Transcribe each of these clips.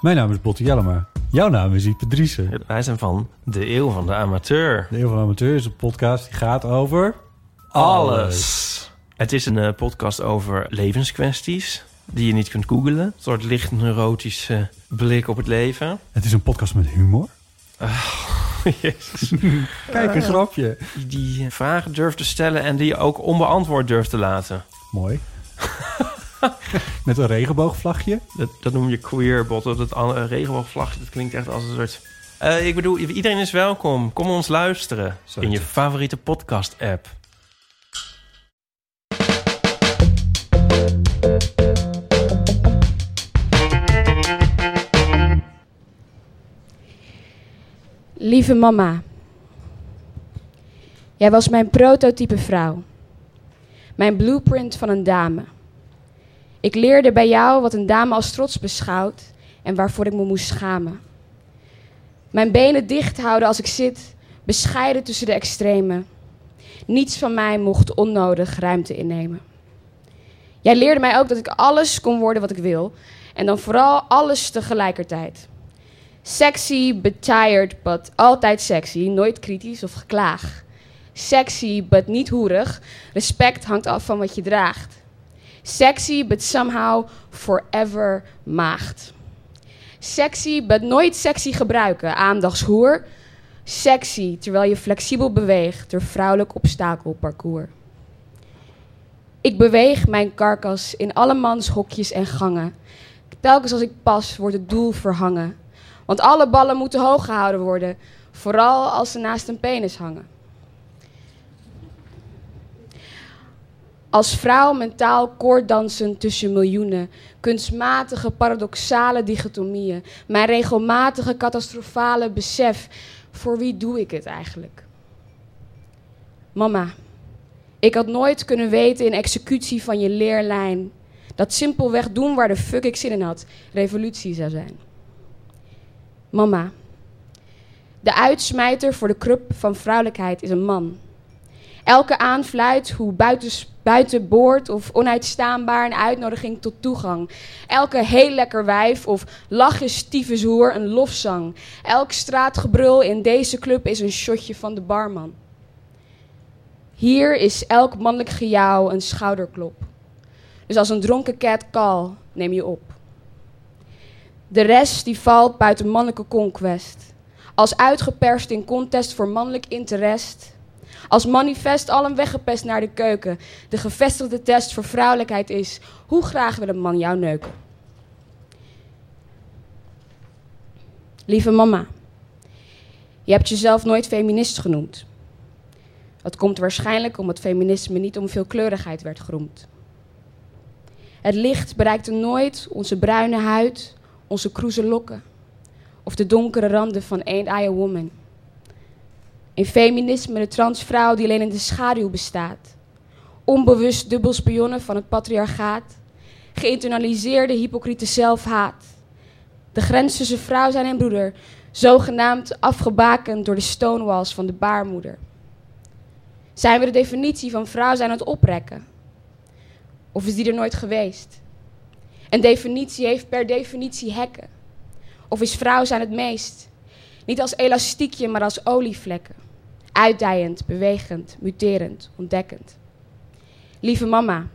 Mijn naam is Botte Jellema. Jouw naam is Ipe Driessen. Wij zijn van De Eeuw van de Amateur. De Eeuw van de Amateur is een podcast die gaat over... Alles. Het is een uh, podcast over levenskwesties die je niet kunt googlen. Een soort licht neurotische blik op het leven. Het is een podcast met humor. Oh, jezus. Kijk, een grapje. Die, die vragen durft te stellen en die je ook onbeantwoord durft te laten. Mooi. met een regenboogvlagje. Dat, dat noem je queerbot. Dat het een regenboogvlagje, dat klinkt echt als een soort... Uh, ik bedoel, iedereen is welkom. Kom ons luisteren Zo in je favoriete podcast-app. Lieve mama, jij was mijn prototype vrouw, mijn blueprint van een dame. Ik leerde bij jou wat een dame als trots beschouwt en waarvoor ik me moest schamen. Mijn benen dicht houden als ik zit, bescheiden tussen de extremen. Niets van mij mocht onnodig ruimte innemen. Jij leerde mij ook dat ik alles kon worden wat ik wil en dan vooral alles tegelijkertijd. Sexy, but tired, but altijd sexy. Nooit kritisch of geklaag. Sexy, but niet hoerig. Respect hangt af van wat je draagt. Sexy, but somehow forever maagd. Sexy, but nooit sexy gebruiken. Aandachtshoer. Sexy, terwijl je flexibel beweegt door vrouwelijk obstakelparcours. Ik beweeg mijn karkas in allemans hokjes en gangen. Telkens als ik pas, wordt het doel verhangen. Want alle ballen moeten hoog gehouden worden, vooral als ze naast een penis hangen. Als vrouw mentaal koorddansen tussen miljoenen, kunstmatige paradoxale dichotomieën, mijn regelmatige catastrofale besef, voor wie doe ik het eigenlijk? Mama, ik had nooit kunnen weten in executie van je leerlijn dat simpelweg doen waar de fuck ik zin in had, revolutie zou zijn. Mama. De uitsmijter voor de krup van vrouwelijkheid is een man. Elke aanfluit, hoe buitenboord of onuitstaanbaar, een uitnodiging tot toegang. Elke heel lekker wijf of lachjes tyfushoer een lofzang. Elk straatgebrul in deze club is een shotje van de barman. Hier is elk mannelijk gejouw een schouderklop. Dus als een dronken cat call, neem je op. De rest die valt buiten mannelijke conquest. Als uitgeperst in contest voor mannelijk interest. Als manifest allen weggepest naar de keuken. De gevestigde test voor vrouwelijkheid is: hoe graag wil een man jou neuken? Lieve mama, je hebt jezelf nooit feminist genoemd. Dat komt waarschijnlijk omdat feminisme niet om veelkleurigheid werd geroemd. Het licht bereikte nooit onze bruine huid, onze kroeze lokken of de donkere randen van Ain't I a Woman. In feminisme de transvrouw die alleen in de schaduw bestaat. Onbewust dubbelspionnen van het patriarchaat. Geïnternaliseerde hypocriete zelfhaat. De grens tussen vrouw zijn en broeder, zogenaamd afgebakend door de stonewalls van de baarmoeder. Zijn we de definitie van vrouw zijn aan het oprekken? Of is die er nooit geweest? Een definitie heeft per definitie hekken. Of is vrouw zijn het meest? Niet als elastiekje, maar als olievlekken. Uitdijend, bewegend, muterend, ontdekkend. Lieve mama,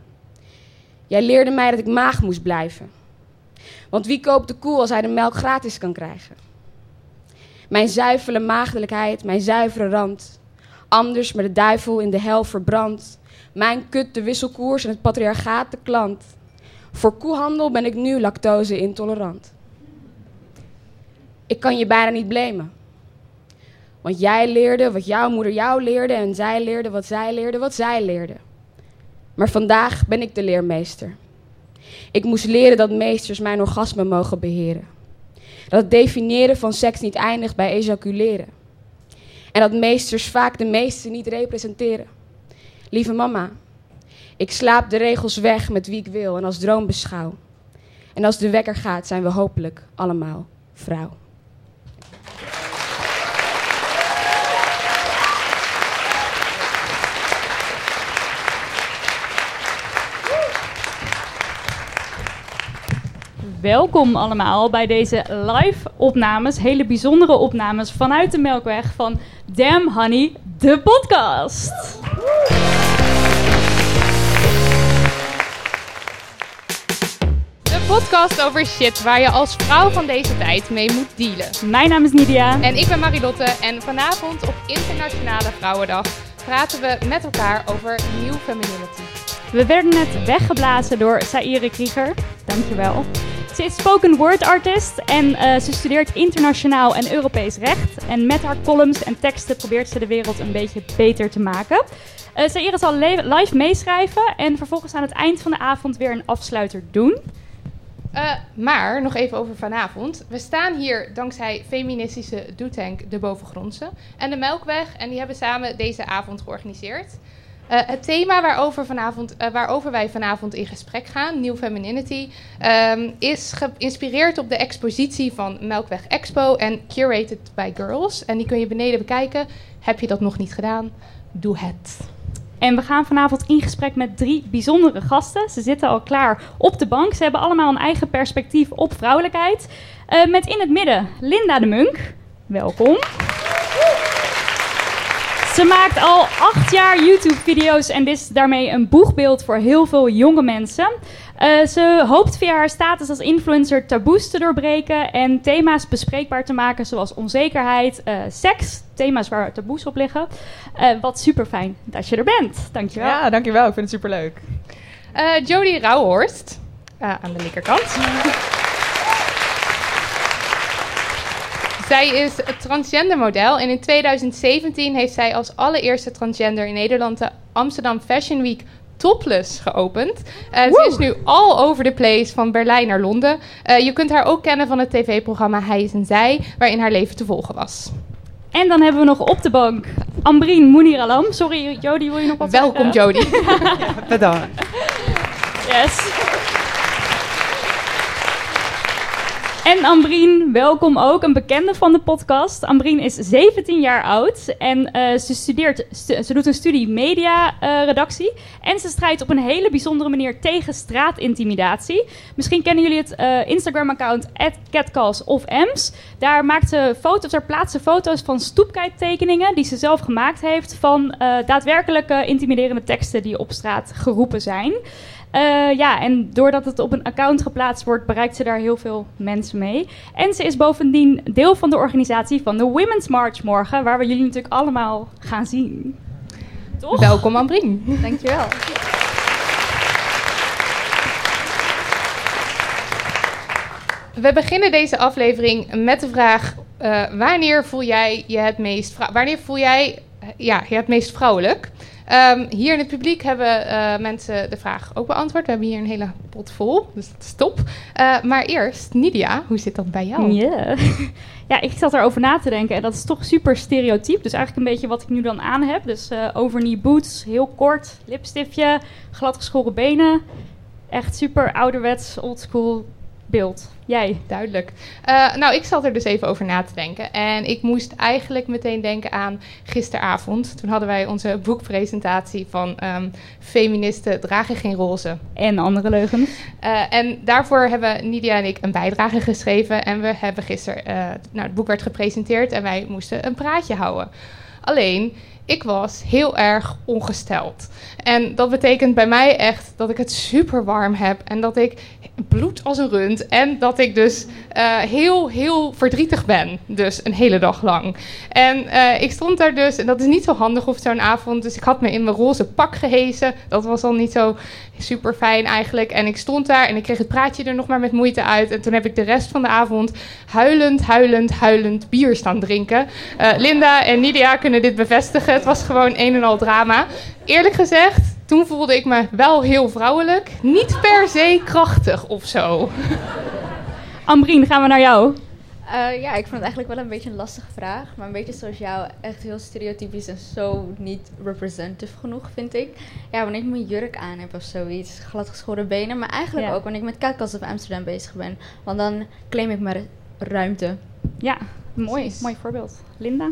jij leerde mij dat ik maag moest blijven. Want wie koopt de koe als hij de melk gratis kan krijgen? Mijn zuivele maagdelijkheid, mijn zuivere rand. Anders met de duivel in de hel verbrand. Mijn kut de wisselkoers en het patriarchaat de klant. Voor koehandel ben ik nu lactose intolerant. Ik kan je bijna niet blamen. Want jij leerde wat jouw moeder jou leerde en zij leerde wat zij leerde wat zij leerde. Maar vandaag ben ik de leermeester. Ik moest leren dat meesters mijn orgasme mogen beheren. Dat het definiëren van seks niet eindigt bij ejaculeren. En dat meesters vaak de meesten niet representeren. Lieve mama, ik slaap de regels weg met wie ik wil en als droom beschouw. En als de wekker gaat, zijn we hopelijk allemaal vrouw. Welkom allemaal bij deze live opnames, hele bijzondere opnames vanuit de Melkweg van Damn Honey, de podcast. De podcast over shit waar je als vrouw van deze tijd mee moet dealen. Mijn naam is Nidia. En ik ben Marilotte en vanavond op Internationale Vrouwendag praten we met elkaar over New Femininity. We werden net weggeblazen door Saire Krieger. Dankjewel. Ze is spoken word artist en uh, ze studeert internationaal en Europees recht. En met haar columns en teksten probeert ze de wereld een beetje beter te maken. Uh, Saire zal live meeschrijven en vervolgens aan het eind van de avond weer een afsluiter doen. Uh, maar nog even over vanavond. We staan hier dankzij feministische doetank De Bovengrondse en de Melkweg. En die hebben samen deze avond georganiseerd. Uh, het thema waarover, vanavond, uh, waarover wij vanavond in gesprek gaan, New Femininity, um, is geïnspireerd op de expositie van Melkweg Expo en curated by girls. En die kun je beneden bekijken. Heb je dat nog niet gedaan? Doe het. En we gaan vanavond in gesprek met drie bijzondere gasten. Ze zitten al klaar op de bank. Ze hebben allemaal een eigen perspectief op vrouwelijkheid. Uh, met in het midden Linda de Munk. Welkom. Ze maakt al acht jaar YouTube-video's en is daarmee een boegbeeld voor heel veel jonge mensen. Uh, ze hoopt via haar status als influencer taboes te doorbreken en thema's bespreekbaar te maken, zoals onzekerheid, uh, seks, thema's waar taboes op liggen. Uh, wat super fijn dat je er bent. Dankjewel. Ja, dankjewel. Ik vind het super leuk. Jodie Rauhorst, aan de linkerkant. Zij is transgender model en in 2017 heeft zij als allereerste transgender in Nederland de Amsterdam Fashion Week topless geopend. Uh, ze is nu all over the place, van Berlijn naar Londen. Uh, je kunt haar ook kennen van het tv-programma Hij is en Zij, waarin haar leven te volgen was. En dan hebben we nog op de bank Ambrien Mouniralam. Sorry, Jody, wil je nog wat Welkom, zeggen? Jody. ja, bedankt. Yes. En Ambrien, welkom ook, een bekende van de podcast. Ambrien is 17 jaar oud en uh, ze, studeert, stu ze doet een studie media-redactie. Uh, en ze strijdt op een hele bijzondere manier tegen straatintimidatie. Misschien kennen jullie het uh, Instagram-account catcalls of Ems. Daar maakt ze foto's, daar plaatst ze foto's van stoepkijttekeningen die ze zelf gemaakt heeft van daadwerkelijke intimiderende teksten die op straat geroepen zijn. Uh, ja, en doordat het op een account geplaatst wordt, bereikt ze daar heel veel mensen mee. En ze is bovendien deel van de organisatie van de Women's March morgen, waar we jullie natuurlijk allemaal gaan zien. Toch? Welkom, Ambrien. Dankjewel. We beginnen deze aflevering met de vraag: uh, wanneer voel jij je het meest wanneer voel jij ja, je het meest vrouwelijk? Um, hier in het publiek hebben uh, mensen de vraag ook beantwoord. We hebben hier een hele pot vol, dus dat is top. Uh, maar eerst, Nidia, hoe zit dat bij jou? Yeah. ja, ik zat erover na te denken en dat is toch super stereotyp. Dus eigenlijk een beetje wat ik nu dan aan heb. Dus uh, overknee boots, heel kort, lipstiftje, gladgeschoren benen. Echt super ouderwets, oldschool beeld. Jij? Duidelijk. Uh, nou, ik zat er dus even over na te denken. En ik moest eigenlijk meteen denken aan gisteravond. Toen hadden wij onze boekpresentatie van um, Feministen dragen geen roze. En andere leugens. Uh, en daarvoor hebben Nidia en ik een bijdrage geschreven. En we hebben gisteren... Uh, nou, het boek werd gepresenteerd en wij moesten een praatje houden. Alleen, ik was heel erg ongesteld. En dat betekent bij mij echt dat ik het super warm heb. En dat ik bloed als een rund. En dat ik dus eh, heel, heel verdrietig ben. Dus een hele dag lang. En eh, ik stond daar dus, en dat is niet zo handig op zo'n avond. Dus ik had me in mijn roze pak gehezen. Dat was al niet zo super fijn eigenlijk. En ik stond daar en ik kreeg het praatje er nog maar met moeite uit. En toen heb ik de rest van de avond huilend, huilend, huilend bier staan drinken. Eh, Linda en Nidia kunnen dit bevestigen. Het was gewoon een en al drama. Eerlijk gezegd, toen voelde ik me wel heel vrouwelijk. Niet per se krachtig of zo. Ambrien, gaan we naar jou. Uh, ja, ik vond het eigenlijk wel een beetje een lastige vraag. Maar een beetje zoals jou, echt heel stereotypisch en zo niet representative genoeg, vind ik. Ja, wanneer ik mijn jurk aan heb of zoiets, gladgeschoren benen. Maar eigenlijk Ja. ook wanneer ik met Catcast of Amsterdam bezig ben. Want dan claim ik maar ruimte. Ja, mooi. Mooi voorbeeld. Linda?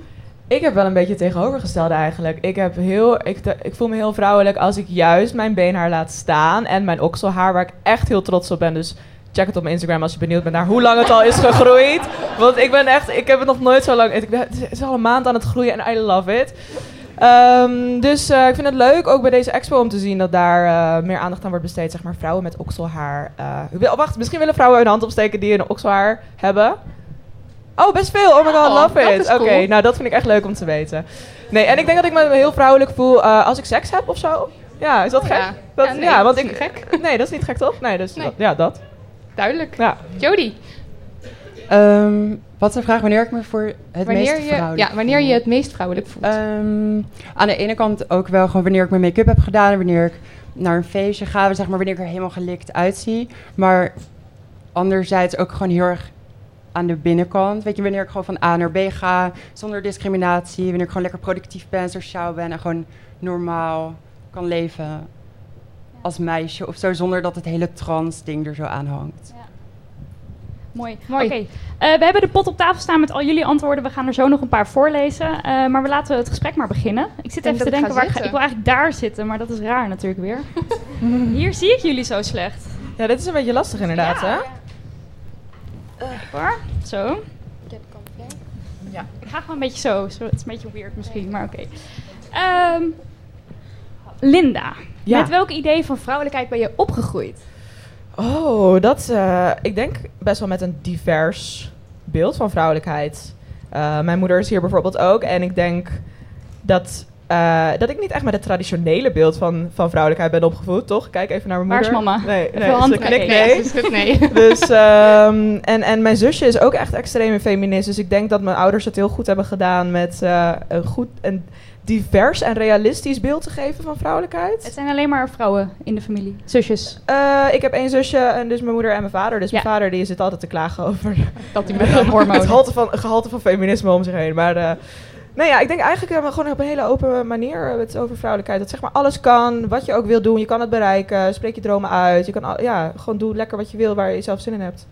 Ik heb wel een beetje het tegenovergestelde eigenlijk. Ik, heb heel, ik, ik voel me heel vrouwelijk als ik juist mijn beenhaar laat staan. En mijn okselhaar, waar ik echt heel trots op ben. Dus check het op mijn Instagram als je benieuwd bent naar hoe lang het al is gegroeid. Want ik ben echt, ik heb het nog nooit zo lang. Ik ben, het is al een maand aan het groeien en I love it. Ehm, dus eh, ik vind het leuk, ook bij deze expo, om te zien dat daar eh, meer aandacht aan wordt besteed. Zeg maar vrouwen met okselhaar. Wil- wacht, misschien willen vrouwen hun hand opsteken die een okselhaar hebben. Oh, best veel. Oh my god, Oh, love it. is Oké, cool. nou dat vind ik echt leuk om te weten. Nee, en ik denk dat ik me heel vrouwelijk voel eh, als ik seks heb of zo. Ja, is dat Oh, gek? ja. Dat, Ja, want dat ik... is niet gek. Nee, dat is niet gek toch? Nee, dus Nee. dat- ja, dat. Duidelijk. Ja. Jody, Ehm, wat is de vraag? Wanneer ik me voor het wanneer meest je, vrouwelijk ja, wanneer voel? je het meest vrouwelijk voelt. Ehm, aan de ene kant ook wel gewoon wanneer ik mijn make-up heb gedaan... en wanneer ik naar een feestje ga, zeg maar wanneer ik er helemaal gelikt uitzie. Maar anderzijds ook gewoon heel erg aan de binnenkant. Weet je, wanneer ik gewoon van A naar B ga, zonder discriminatie. Wanneer ik gewoon lekker productief ben, sociaal ben... en gewoon normaal kan leven als meisje of zo... zonder dat het hele trans-ding er zo aan hangt. Mooi. Mooi. Oké, eh, we hebben de pot op tafel staan met al jullie antwoorden. We gaan er zo nog een paar voorlezen. Eh, maar we laten het gesprek maar beginnen. Ik zit even te ik denken, waar ik, ga- ik wil eigenlijk daar zitten, maar dat is raar natuurlijk weer. Hier zie ik jullie zo slecht. Ja, dit is een beetje lastig inderdaad, hè? Kijk hoor. Zo. Ik ga gewoon een beetje zo. zo. Het is een beetje weird misschien, maar oké. Ehm, Linda, Ja. met welk idee van vrouwelijkheid ben je opgegroeid? Oh, dat... eh, ik denk best wel met een divers beeld van vrouwelijkheid. Eh, mijn moeder is hier bijvoorbeeld ook. En ik denk dat, eh, dat ik niet echt met het traditionele beeld van, van vrouwelijkheid ben opgevoed, toch? Kijk even naar mijn Waar is moeder. mama? Nee, nee, hand nee. Dus goed, nee. Dus, ehm, en, en mijn zusje is ook echt extreme feminist. Dus ik denk dat mijn ouders het heel goed hebben gedaan met eh, een goed en divers en realistisch beeld te geven van vrouwelijkheid. Het zijn alleen maar vrouwen in de familie. Zusjes. Eh, ik heb één zusje, en dus mijn moeder en mijn vader. Dus Ja. mijn vader die zit altijd te klagen over Dat die met het gehalte van, gehalte van feminisme om zich heen. Maar nee, ja, ik denk eigenlijk eh, gewoon op een hele open manier eh, het over vrouwelijkheid. Dat zeg maar alles kan, wat je ook wil doen. Je kan het bereiken, spreek je dromen uit. Je kan al- ja, gewoon doe lekker wat je wil, waar je zelf zin in hebt.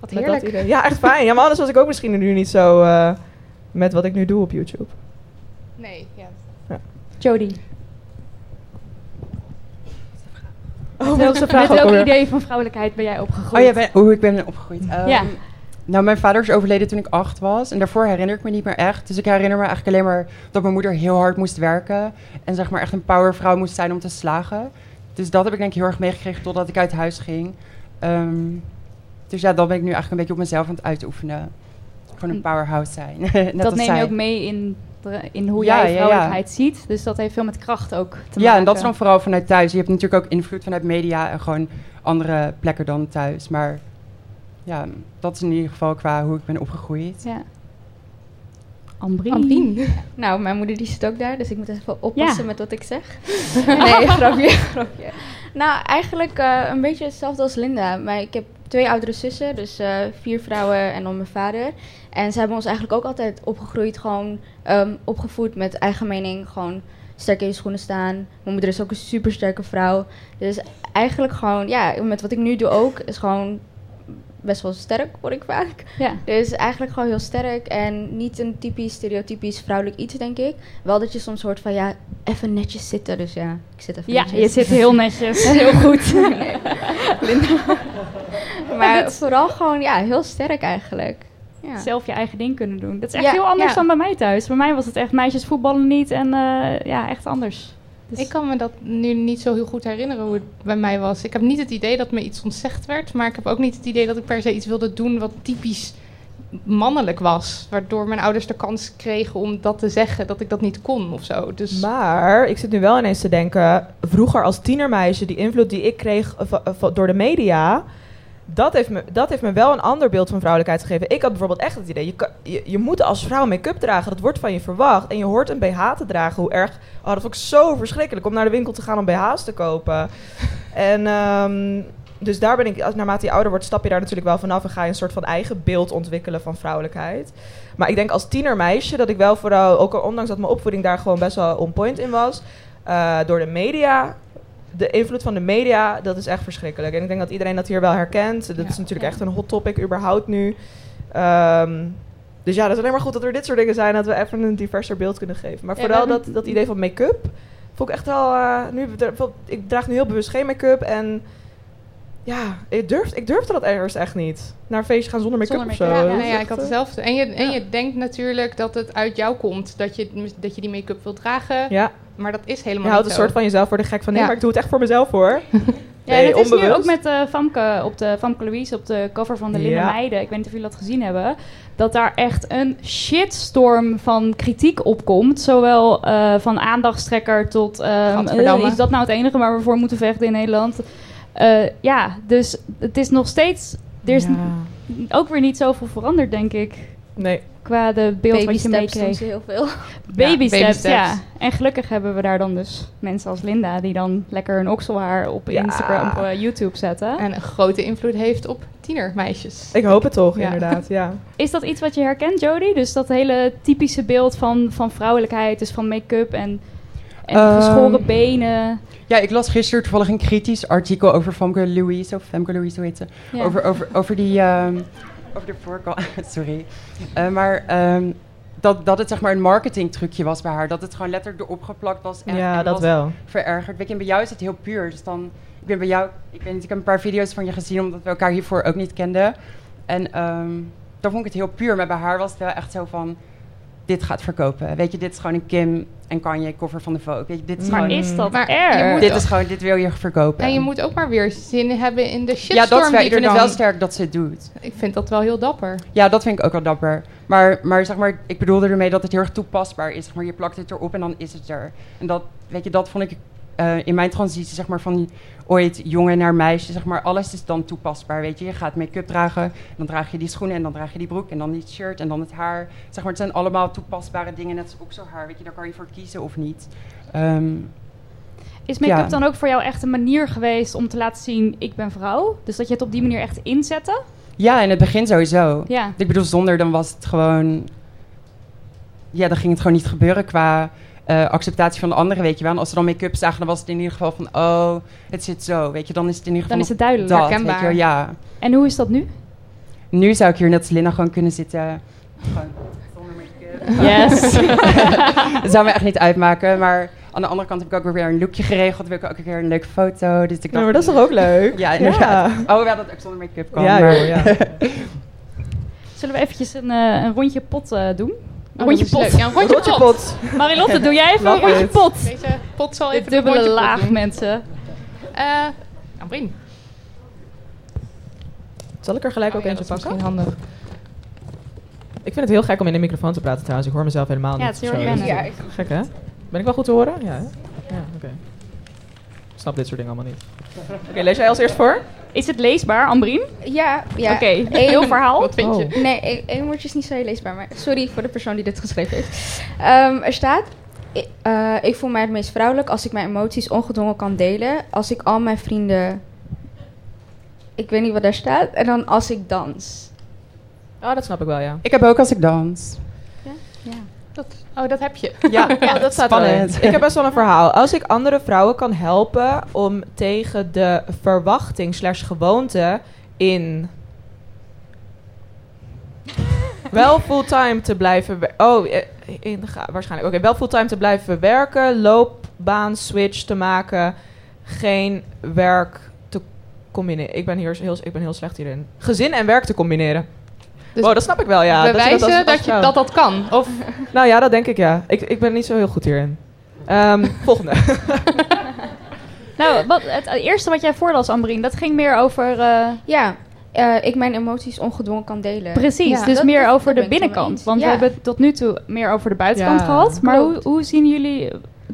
Wat Met heerlijk. dat idee. Ja, echt fijn. Ja, maar anders was ik ook misschien nu niet zo eh, met wat ik nu doe op YouTube. Nee, ja. Jody. Oh, met welke welk, vraag met ook welk alweer? idee van vrouwelijkheid ben jij opgegroeid? Oh ja, ben, hoe ik ben opgegroeid. Ehm, Ja. Nou, mijn vader is overleden toen ik acht was. En daarvoor herinner ik me niet meer echt. Dus ik herinner me eigenlijk alleen maar dat mijn moeder heel hard moest werken. En zeg maar echt een powervrouw moest zijn om te slagen. Dus dat heb ik denk ik heel erg meegekregen totdat ik uit huis ging. Ehm, dus ja, dan ben ik nu eigenlijk een beetje op mezelf aan het uitoefenen. Gewoon een powerhouse zijn. Net dat neem zij. je ook mee in, in hoe Ja, jij ja, ja. vrouwelijkheid ziet. Dus dat heeft veel met kracht ook te maken. Ja, en dat is dan vooral vanuit thuis. Je hebt natuurlijk ook invloed vanuit media en gewoon andere plekken dan thuis. Maar ja, dat is in ieder geval qua hoe ik ben opgegroeid. Ja. Ambrien. Ambrien. Nou, mijn moeder die zit ook daar, dus ik moet even oppassen Ja. met wat ik zeg. nee, grapje, grapje. Nou, eigenlijk eh, een beetje hetzelfde als Linda. Maar ik heb twee oudere zussen, dus eh, vier vrouwen en dan mijn vader. En ze hebben ons eigenlijk ook altijd opgegroeid, gewoon ehm, opgevoed met eigen mening. Gewoon sterk in je schoenen staan. Mijn moeder is ook een super sterke vrouw. Dus eigenlijk gewoon, ja, met wat ik nu doe ook, is gewoon best wel sterk, word ik vaak. Ja. Dus eigenlijk gewoon heel sterk en niet een typisch stereotypisch vrouwelijk iets, denk ik. Wel dat je soms hoort van ja, even netjes zitten. Dus ja, ik zit even Ja, netjes. je zit heel netjes. heel goed. maar vooral gewoon ja, heel sterk eigenlijk. Ja. Zelf je eigen ding kunnen doen. Dat is echt Ja, heel anders ja. dan bij mij thuis. Bij mij was het echt meisjes voetballen niet en eh, ja, echt anders. Dus- Ik kan me dat nu niet zo heel goed herinneren hoe het bij mij was. Ik heb niet het idee dat me iets ontzegd werd, maar ik heb ook niet het idee dat ik per se iets wilde doen wat typisch mannelijk was. Waardoor mijn ouders de kans kregen om dat te zeggen, dat ik dat niet kon of zo. Dus Maar ik zit nu wel ineens te denken, vroeger als tienermeisje, die invloed die ik kreeg eh, eh, door de media, dat heeft, me, dat heeft me wel een ander beeld van vrouwelijkheid gegeven. Ik had bijvoorbeeld echt het idee, je, kan- je, je moet als vrouw make-up dragen, dat wordt van je verwacht. En je hoort een BH te dragen, hoe erg, oh dat vond ik zo verschrikkelijk, om naar de winkel te gaan om BH's te kopen. en ehm, dus daar ben ik, als, naarmate je ouder wordt, stap je daar natuurlijk wel vanaf en ga je een soort van eigen beeld ontwikkelen van vrouwelijkheid. Maar ik denk als tienermeisje dat ik wel vooral, ook al ondanks dat mijn opvoeding daar gewoon best wel on point in was, eh, door de media, de invloed van de media, dat is echt verschrikkelijk. En ik denk dat iedereen dat hier wel herkent. Dat Ja. is natuurlijk echt een hot topic überhaupt nu. Ehm, dus ja, dat is alleen maar goed dat er dit soort dingen zijn, dat we even een diverser beeld kunnen geven. Maar vooral dat, dat idee van make-up, vond ik echt wel... eh, nu, ik draag nu heel bewust geen make-up en... Ja, ik durfde, ik durfde dat ergens echt niet. Naar een feestje gaan zonder make-up Zonder of zo. make-up, Ja, Dat nou ja, ik had eh, hetzelfde. En, je, en ja. je denkt natuurlijk dat het uit jou komt, dat je, dat je die make-up wilt dragen. Ja, Maar dat is je helemaal houdt niet een zo. soort van jezelf voor de gek van... Nee, maar ik doe het echt voor mezelf hoor. Ja, Nee, en het is nu ook met eh Famke, op de Famke Louise, op de cover van de Linde Ja. Meiden. Ik weet niet of jullie dat gezien hebben. Dat daar echt een shitstorm van kritiek op komt. Zowel eh, van aandachtstrekker tot... eh, is dat nou het enige waar we voor moeten vechten in Nederland? Eh, ja, dus het is nog steeds... Er is Ja. ook weer niet zoveel veranderd, denk ik. Nee, Qua de beeld Baby wat je meekreeg. heel veel. Baby, Ja, steps, baby steps. ja. En gelukkig hebben we daar dan dus mensen als Linda... die dan lekker hun okselhaar op Ja. Instagram, op eh, YouTube zetten. En een grote invloed heeft op tienermeisjes. ik hoop het toch, Ja. inderdaad. Ja. Is dat iets wat je herkent, Jodie? Dus dat hele typische beeld van, van vrouwelijkheid, dus van make-up en, en Ehm, geschoren benen. Ja, ik las gisteren toevallig een kritisch artikel over Famke Louise, of Femke Louise, hoe heet ze? Ja. Over, over, over die, ehm, over de voorkant, sorry. Eh, maar ehm, dat, dat het zeg maar een marketingtrucje was bij haar. Dat het gewoon letterlijk erop geplakt was. En, ja, en dat was wel. verergerd. Weet je, en bij jou is het heel puur. Dus dan, ik ben bij jou, ik weet niet, ik heb een paar video's van je gezien, omdat we elkaar hiervoor ook niet kenden. En ehm dan vond ik het heel puur. Maar bij haar was het wel echt zo van, dit gaat verkopen. Weet je, dit is gewoon een Kim en Kanye cover van de Vogue. Weet je, dit is Maar gewoon, is dat Maar je erg? moet- dit is gewoon, dit wil je verkopen. En je moet ook maar weer zin hebben in de ja, shitstorm dat is wel, die ik er vind het dan... wel sterk dat ze het doet. Ik vind dat wel heel dapper. Ja, dat vind ik ook wel dapper. Maar, maar zeg maar, ik bedoelde ermee dat het heel erg toepasbaar is. Zeg maar, je plakt het erop en dan is het er. En dat, weet je, dat vond ik eh, in mijn transitie, zeg maar, van ooit jongen naar meisje, zeg maar, alles is dan toepasbaar, weet je. Je gaat make-up dragen, dan draag je die schoenen en dan draag je die broek en dan die shirt en dan het haar. Zeg maar, het zijn allemaal toepasbare dingen, net als okselhaar, weet je. Daar kan je voor kiezen of niet. Ehm, Is make-up Ja. dan ook voor jou echt een manier geweest om te laten zien, ik ben vrouw? Dus dat je het op die manier echt inzette? ja, in het begin sowieso. Ja. Ik bedoel, zonder dan was het gewoon. Ja, dan ging het gewoon niet gebeuren qua eh, acceptatie van de anderen, weet je wel. En als ze dan make-up zagen, dan was het in ieder geval van... Oh, het zit zo, weet je. Dan is het in ieder Dan geval is het duidelijk. dat, weet herkenbaar. je wel, ja. En hoe is dat nu? Nu zou ik hier net als Linda gewoon kunnen zitten. Gewoon zonder make-up. Yes. dat zou me echt niet uitmaken. Maar aan de andere kant heb ik ook weer een lookje geregeld. Wil ik ook weer een leuke foto. Dus ik Ja, maar dat is toch ook leuk? Ja, inderdaad. Oh, ja, dat ik zonder make-up kan. Ja, maar- ja. Zullen we eventjes een, eh, een rondje pot doen? Een Oh, rondje is pot. Ja, een rondje, pot. pot. Marilotte, doe jij even een rondje it. pot? Deze pot zal De even dubbele rondje pot laag, mensen. Eh, nou, Brien. Zal ik er gelijk Oh ook ja, eentje pakken? misschien handig. Ik vind het heel gek om in de microfoon te praten trouwens. Ik hoor mezelf helemaal Ja, niet. het is heel. Ja, ik- Gek hè? Ben ik wel goed te horen? Ja, hè? Ja, oké. Ik snap dit soort dingen allemaal niet. Oké, lees jij als eerst voor? Is het leesbaar, Ambrien? Ja, ja. Oké, heel verhaal. Wat vind je? Oh. Nee, één- één woordje is niet zo heel leesbaar, maar sorry voor de persoon die dit geschreven heeft. Ehm, er staat, ik, eh, ik voel mij het meest vrouwelijk als ik mijn emoties ongedwongen kan delen. Als ik al mijn vrienden, ik weet niet wat daar staat, en dan als ik dans. Oh, dat snap ik wel, ja. Ik heb ook als ik dans. Dat, oh, dat heb je. Ja, dat staat wel in. spannend. Ik heb best wel een verhaal. Als ik andere vrouwen kan helpen om tegen de verwachting slash gewoonte in wel fulltime te blijven Oh, eh, in waarschijnlijk. Oké, wel fulltime te blijven werken, loopbaan switch te maken, geen werk te combineren. Ik ben hier heel, ik ben heel slecht hierin. Gezin en werk te combineren. Dus wow, dat snap ik wel, ja. Dat je als- dat, als je, vrouw- dat dat kan. Of Nou ja, dat denk ik, ja. Ik, ik ben niet zo heel goed hierin. Ehm, volgende. Nou, wat, het eerste wat jij voorlas, Ambrien, dat ging meer over... eh, Ja, eh, ik mijn emoties ongedwongen kan delen. precies, Ja, dus dat- meer dat- over de binnenkant. Want we hebben het tot nu toe meer over de buitenkant Ja, gehad. Maar hoe zien jullie...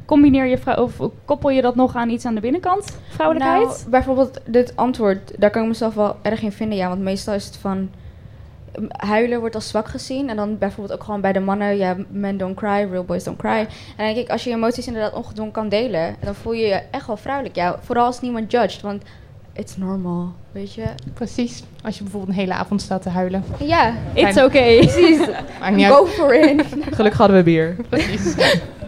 Combineer je vrouw of koppel je dat nog aan iets aan de binnenkant? Vrouwelijkheid? Nou, bijvoorbeeld dit antwoord, daar kan ik mezelf wel erg in vinden. Ja, want meestal is het van... Huilen wordt als zwak gezien. En dan bijvoorbeeld ook gewoon bij de mannen... Ja, men don't cry, real boys don't cry. En dan denk ik, als je je emoties inderdaad ongedwongen kan delen... Dan voel je je echt wel vrouwelijk. Ja, vooral als niemand judged. Want it's normal, weet je. Precies. Als je bijvoorbeeld een hele avond staat te huilen. Ja, It's okay. precies. Go for it. Gelukkig hadden we bier. Precies.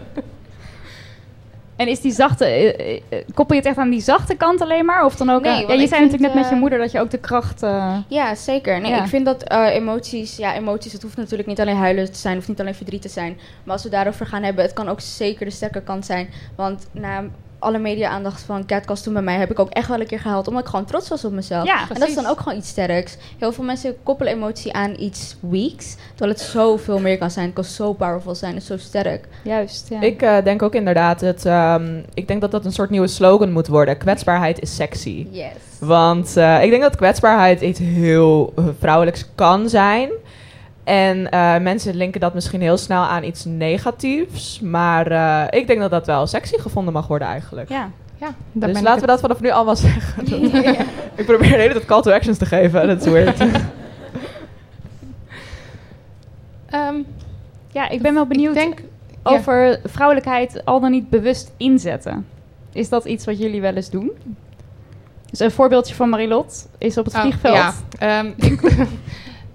En is die zachte... eh, eh, koppel je het echt aan die zachte kant alleen maar? Of dan ook Nee, ja, je zei natuurlijk net met je eh, moeder dat je ook de kracht... Ja, zeker. Nee, Ja. ik vind dat emoties, ja, emoties, het hoeft natuurlijk niet alleen huilen te zijn of niet alleen verdriet te zijn. Maar als we daarover gaan hebben, het kan ook zeker de sterke kant zijn. Want na alle media-aandacht van Catcast toen bij mij heb ik ook echt wel een keer gehaald, omdat ik gewoon trots was op mezelf. Ja, en dat is dan ook gewoon iets sterks. Heel veel mensen koppelen emotie aan iets weaks, terwijl het zoveel meer kan zijn. Het kan zo powerful zijn en zo sterk. juist, ja. Ik eh, denk ook inderdaad, het, ehm, ik denk dat dat een soort nieuwe slogan moet worden. Kwetsbaarheid is sexy. Yes. Want eh, ik denk dat kwetsbaarheid iets heel vrouwelijks kan zijn. En eh, mensen linken dat misschien heel snel aan iets negatiefs. Maar eh, ik denk dat dat wel sexy gevonden mag worden eigenlijk. ja. Ja, dus ben laten ik we dat vanaf nu allemaal zeggen. ik probeer de hele tijd call to actions te geven. Dat is weird. Ehm, ja, ik ben wel benieuwd Ik denk, over vrouwelijkheid al dan niet bewust inzetten. Is dat iets wat jullie wel eens doen? Dus een voorbeeldje van Marilot is op het Oh, vliegveld. ja, ehm, ik,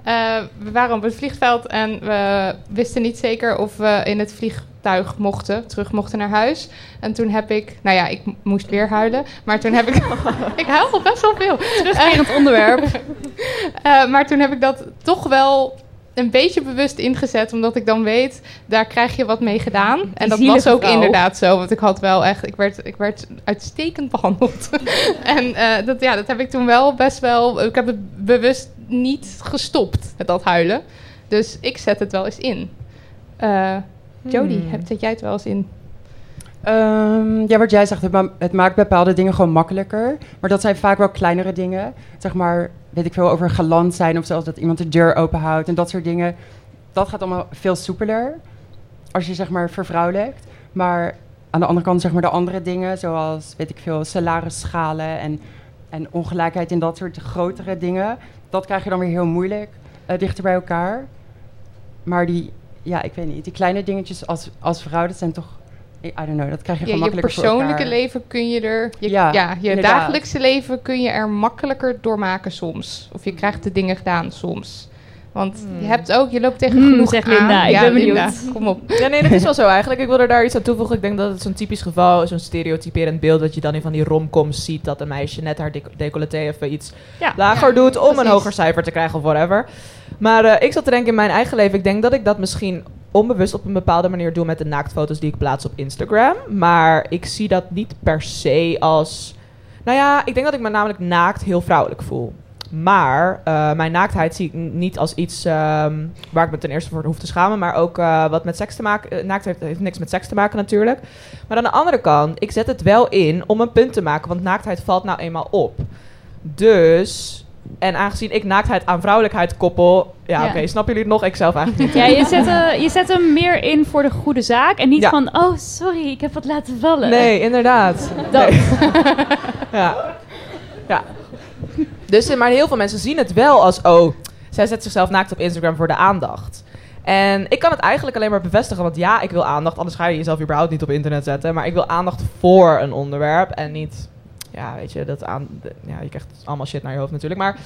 eh, we waren op het vliegveld en we wisten niet zeker of we in het vliegtuig mochten, terug mochten naar huis. En toen heb ik, nou ja, ik moest weer huilen, maar toen heb ik, ik huil al best wel veel. Terugkerend onderwerp. Eh, maar toen heb ik dat toch wel een beetje bewust ingezet, omdat ik dan weet, daar krijg je wat mee gedaan. En dat was ook vrouw. inderdaad zo, want ik had wel echt, ik werd, ik werd uitstekend behandeld. en eh, dat, ja, dat heb ik toen wel best wel, ik heb het bewust niet gestopt met dat huilen. Dus ik zet het wel eens in. Eh Jody, Hmm. heb, zet jij het wel eens in? Ehm, ja, wat jij zegt, het, ma- het maakt bepaalde dingen gewoon makkelijker. Maar dat zijn vaak wel kleinere dingen. Zeg maar, weet ik veel, over galant zijn of zelfs dat iemand de deur openhoudt en dat soort dingen. Dat gaat allemaal veel soepeler als je zeg maar vervrouwelijkt. Maar aan de andere kant zeg maar de andere dingen, zoals weet ik veel, salarisschalen en, en ongelijkheid in dat soort grotere dingen. Dat krijg je dan weer heel moeilijk eh, dichter bij elkaar. Maar die, ja, ik weet niet, die kleine dingetjes als, als vrouw, dat zijn toch I don't know, dat krijg je Ja, gewoon je makkelijker persoonlijke leven kun je er. Je, Ja, ja, je inderdaad. dagelijkse leven kun je er makkelijker doormaken soms. Of je krijgt de dingen gedaan soms. Want je hebt ook, je loopt tegen Hmm, genoeg zegt aan. Linda, ik ja, ben benieuwd. Linda, kom op. Ja, nee, dat is wel zo eigenlijk. Ik wil er daar iets aan toevoegen. Ik denk dat het zo'n typisch geval, zo'n stereotyperend beeld... dat je dan in van die romcoms ziet... dat een meisje net haar dec- decolleté even iets Ja. lager Ja, doet... om een hoger cijfer te krijgen of whatever. Maar eh, ik zat te denken in mijn eigen leven... ik denk dat ik dat misschien onbewust op een bepaalde manier doe... met de naaktfoto's die ik plaats op Instagram. Maar ik zie dat niet per se als... Nou ja, ik denk dat ik me namelijk naakt heel vrouwelijk voel. Maar eh, mijn naaktheid zie ik niet als iets ehm, waar ik me ten eerste voor hoef te schamen. Maar ook eh, wat met seks te maken. eh, naaktheid heeft niks met seks te maken natuurlijk. Maar aan de andere kant, ik zet het wel in om een punt te maken. Want naaktheid valt nou eenmaal op. Dus... En aangezien ik naaktheid aan vrouwelijkheid koppel... Ja, Ja. oké, snappen jullie het nog? Ik zelf eigenlijk niet. Ja, je zet, je zet hem meer in voor de goede zaak. En niet Ja. van, oh sorry, ik heb wat laten vallen. Nee, inderdaad. Dat. Nee. ja. ja. Dus, maar heel veel mensen zien het wel als... Oh, zij zet zichzelf naakt op Instagram voor de aandacht. En ik kan het eigenlijk alleen maar bevestigen. Want ja, ik wil aandacht. Anders ga je jezelf überhaupt niet op internet zetten. Maar ik wil aandacht voor een onderwerp. En niet... Ja, weet je, dat aan... Ja, je krijgt allemaal shit naar je hoofd natuurlijk. Maar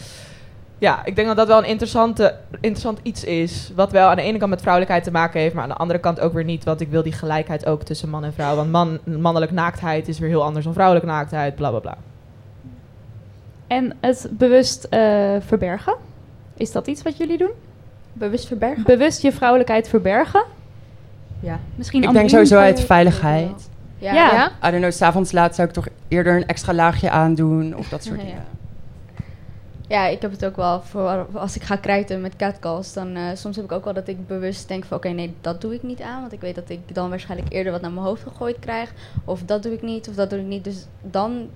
ja, ik denk dat dat wel een interessante, interessant iets is. Wat wel aan de ene kant met vrouwelijkheid te maken heeft, maar aan de andere kant ook weer niet. Want ik wil die gelijkheid ook tussen man en vrouw. Want man, mannelijk naaktheid is weer heel anders dan vrouwelijke naaktheid, bla bla bla. En het bewust eh, verbergen. Is dat iets wat jullie doen? Bewust verbergen? Bewust je vrouwelijkheid verbergen? Ja. Misschien Ik denk sowieso uit veiligheid. Ja. Ja. ja. I don't know, s'avonds laat zou ik toch eerder een extra laagje aandoen of dat soort Ja. dingen. Ja, ik heb het ook wel voor als ik ga krijten met catcalls. Dan uh, soms heb ik ook wel dat ik bewust denk van oké, nee, dat doe ik niet aan. Want ik weet dat ik dan waarschijnlijk eerder wat naar mijn hoofd gegooid krijg. Of dat doe ik niet, of dat doe ik niet. Dus dan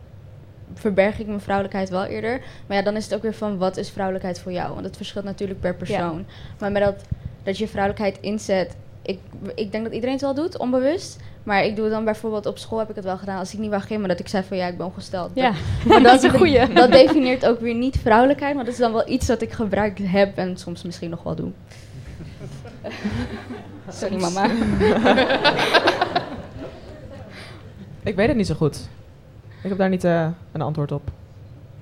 verberg ik mijn vrouwelijkheid wel eerder. Maar ja, dan is het ook weer van wat is vrouwelijkheid voor jou? Want het verschilt natuurlijk per persoon. Maar met dat, dat je vrouwelijkheid inzet. Ik, ik denk dat iedereen het wel doet, onbewust. Maar ik doe het dan bijvoorbeeld op school heb ik het wel gedaan. Als ik niet wou gimmen, dat ik zei van ja, ik ben ongesteld. Ja, maar dat is een goeie. Dat definieert ook weer niet vrouwelijkheid. Maar dat is dan wel iets dat ik gebruikt heb en soms misschien nog wel doe. Sorry mama. ik weet het niet zo goed. Ik heb daar niet uh, een antwoord op.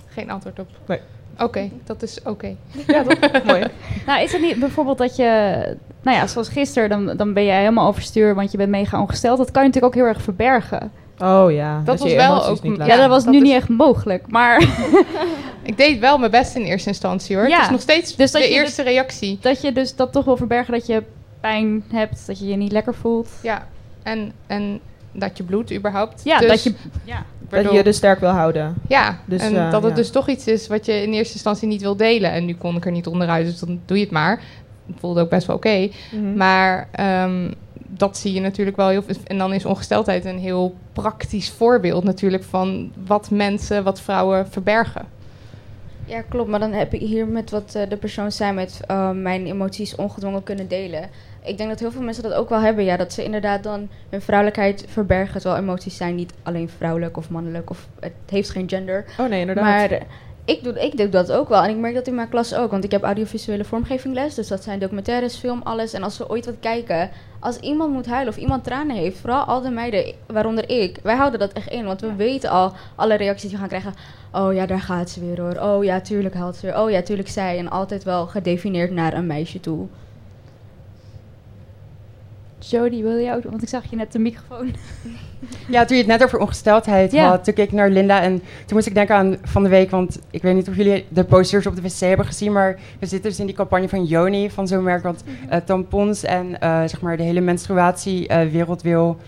Geen antwoord op? Nee. Oké, dat is oké. Ja, toch? Mooi. Nou, is het niet bijvoorbeeld dat je... Nou ja, zoals gisteren, dan, dan ben je helemaal overstuur... want je bent mega ongesteld. Dat kan je natuurlijk ook heel erg verbergen. Oh ja. Dat, was wel ook... ja, dat was nu niet echt mogelijk, maar... ik deed wel mijn best in eerste instantie, hoor. Ja. Het is nog steeds dus de eerste reactie. Dat je dus dat toch wil verbergen dat je pijn hebt... dat je je niet lekker voelt. Ja, en... en dat je bloed überhaupt. Ja, dus dat je... Ja. Dat je je dus sterk wil houden. Ja, dus, en uh, dat het ja. dus toch iets is wat je in eerste instantie niet wil delen. En nu kon ik er niet onderuit, dus dan doe je het maar. Het voelde ook best wel oké. Okay. Mm -hmm. Maar um, dat zie je natuurlijk wel heel veel. En dan is ongesteldheid een heel praktisch voorbeeld natuurlijk van wat mensen, wat vrouwen verbergen. Ja, klopt. Maar dan heb ik hier met wat uh, de persoon zei met uh, mijn emoties ongedwongen kunnen delen ik denk dat heel veel mensen dat ook wel hebben. Ja, dat ze inderdaad dan hun vrouwelijkheid verbergen. Terwijl emoties zijn niet alleen vrouwelijk of mannelijk. Of het heeft geen gender. Oh nee, inderdaad. Maar ik doe, ik doe dat ook wel. En ik merk dat in mijn klas ook. Want ik heb audiovisuele vormgeving les. Dus dat zijn documentaires, film, alles. En als we ooit wat kijken. Als iemand moet huilen of iemand tranen heeft. Vooral al de meiden, waaronder ik. Wij houden dat echt in. Want we weten al alle reacties die we gaan krijgen. Oh ja, daar gaat ze weer hoor. Oh ja, tuurlijk huilt ze weer. Oh ja, tuurlijk zij. En altijd wel gedefinieerd naar een meisje toe. Jody, wil je ook? Want ik zag je net de microfoon. Ja, toen je het net over ongesteldheid ja. had, toen keek ik naar Linda en toen moest ik denken aan van de week, want ik weet niet of jullie de posters op de wc hebben gezien, maar we zitten dus in die campagne van Joni, van zo'n merk wat uh, tampons en uh, zeg maar de hele menstruatiewereld uh, wil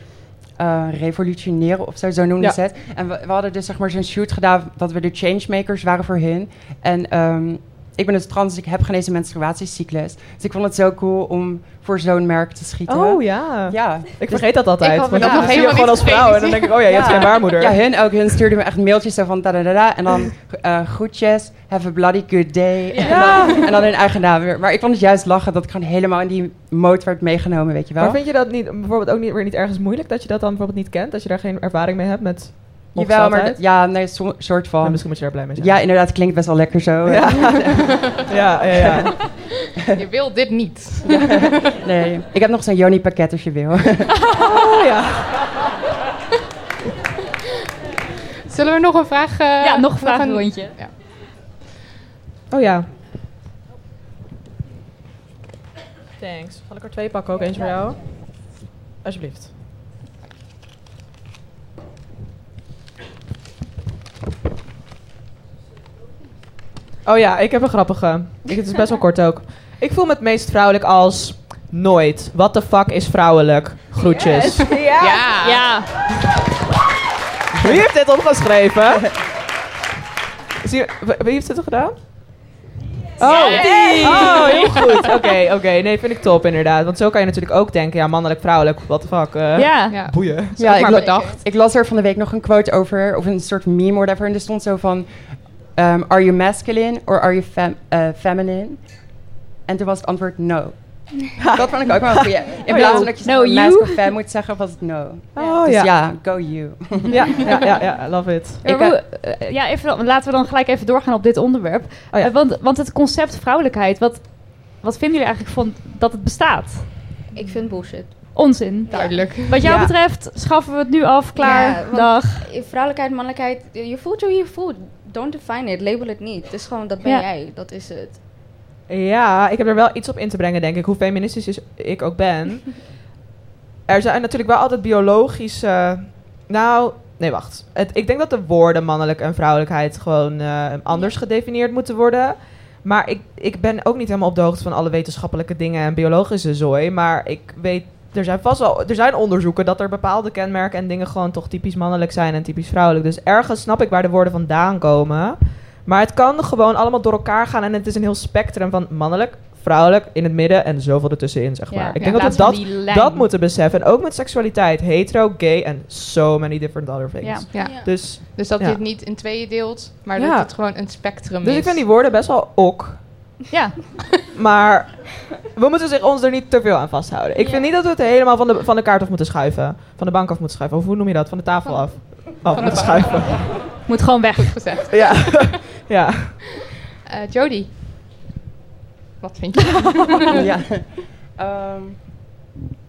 revolutioneren of zo, zo noemde ja. ze het. En we, we, hadden dus zeg maar zo'n shoot gedaan dat we de changemakers waren voor hun. En um, ik ben dus trans, dus ik heb geen eens een menstruatiecyclus. Dus ik vond het zo cool om voor zo'n merk te schieten. Oh ja. ja. Ik vergeet dat altijd. Ik want ja. dan zie je gewoon als vrouw. En dan denk ik, oh ja, je ja. hebt geen baarmoeder. Ja, hun ook. Hun stuurde me echt mailtjes zo van da da da da. En dan uh, groetjes, have a bloody good day. En, dan, en dan hun eigen naam weer. Maar ik vond het juist lachen dat ik gewoon helemaal in die mode werd meegenomen, weet je wel. Maar vind je dat niet, bijvoorbeeld ook niet, weer niet ergens moeilijk dat je dat dan bijvoorbeeld niet kent? Dat je daar geen ervaring mee hebt met Jawel, maar ja, nee, so, soort van. Ja, misschien moet je daar blij mee zijn. Ja, inderdaad, klinkt best wel lekker zo. Ja, ja, ja, ja. Je wil dit niet. nee, ik heb nog zo'n Joni pakket als je wil. oh ja. Zullen we nog een vraag... Uh, ja, nog een vragenrondje. Ja. Oh ja. Thanks. Zal ik er twee pakken ook? Eentje voor jou? Alsjeblieft. Oh ja, ik heb een grappige. Ik, het is best wel kort ook. Ik voel me het meest vrouwelijk als nooit. What the fuck is vrouwelijk? Groetjes. Ja. ja. ja. Wie heeft dit opgeschreven? Zie, wie heeft dit gedaan? Oh, oh heel goed. Oké, oké. Nee, vind ik top inderdaad. Want zo kan je natuurlijk ook denken, ja, mannelijk, vrouwelijk, what the fuck. Uh, ja. ja. Boeien. Ja, ik, bedacht. Ik, ik, las er van de week nog een quote over, of een soort meme whatever. En er stond zo van, um, are you masculine or are you fem uh, feminine? En toen was het antwoord no. dat vond ik ook wel een goeie. In plaats van dat je no, mask of fem moet zeggen, was het no. Oh, dus ja. ja, go you. ja, ja, ja, love it. Ik, uh, ja, even, laten we dan gelijk even doorgaan op dit onderwerp. Oh, ja. uh, want, want het concept vrouwelijkheid, wat, wat vinden jullie eigenlijk van dat het bestaat? Ik vind bullshit. Onzin. Duidelijk. Wat jou ja. betreft schaffen we het nu af, klaar, ja, dag. Vrouwelijkheid, mannelijkheid, je voelt hoe je voelt. Don't define it, label het niet. Het is gewoon, dat ben ja. jij, dat is het. Ja, ik heb er wel iets op in te brengen, denk ik, hoe feministisch is ik ook ben. er zijn natuurlijk wel altijd biologische... Nou, nee, wacht. Het, ik denk dat de woorden mannelijk en vrouwelijkheid gewoon uh, anders gedefinieerd moeten worden. Maar ik, ik ben ook niet helemaal op de hoogte van alle wetenschappelijke dingen en biologische zooi. Maar ik weet er zijn vast wel er zijn onderzoeken dat er bepaalde kenmerken en dingen gewoon toch typisch mannelijk zijn en typisch vrouwelijk. Dus ergens snap ik waar de woorden vandaan komen. Maar het kan gewoon allemaal door elkaar gaan en het is een heel spectrum van mannelijk, vrouwelijk, in het midden en zoveel ertussenin, zeg maar. Ja, Ik denk dat we dat, dat moeten beseffen. En ook met seksualiteit, hetero, gay en so many different other things. Ja. Ja. Ja. Dus, Dus dat Ja. je het niet in tweeën deelt, maar Ja. dat het gewoon een spectrum dus is. ik vind die woorden best wel ok. Ja, Maar we moeten zich ons er niet te veel aan vasthouden. Ik Ja. vind niet dat we het helemaal van de, van de kaart af moeten schuiven. Van de bank af moeten schuiven. Of hoe noem je dat? Van de tafel af. Af moeten schuiven. moet gewoon weg. Goed gezegd. Ja. ja. Eh Jody, wat vind je? ja. Ehm,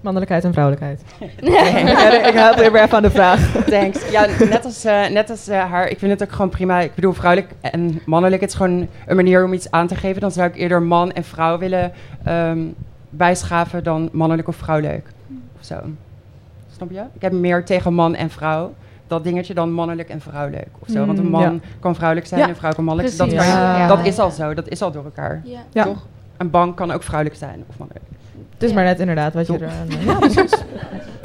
Mannelijkheid en vrouwelijkheid. Ja, ik help weer even aan de vraag. Thanks. Ja, net als, eh, net als eh, haar, ik vind het ook gewoon prima. Ik bedoel, vrouwelijk en mannelijk, het is gewoon een manier om iets aan te geven. Dan zou ik eerder man en vrouw willen ehm, bijschaven dan mannelijk of vrouwelijk. Of zo. Snap je? Ik heb meer tegen man en vrouw. Dat dingetje dan mannelijk en vrouwelijk. Of zo. Want een Mm, man ja. kan vrouwelijk zijn Ja. en een vrouw kan mannelijk. Dat, Precies. kan je- Ja. dat is al zo. Dat is al door elkaar. Ja. Ja. Toch? Een bank kan ook vrouwelijk zijn of mannelijk. Het is maar net inderdaad wat je Top. er... Ja, precies.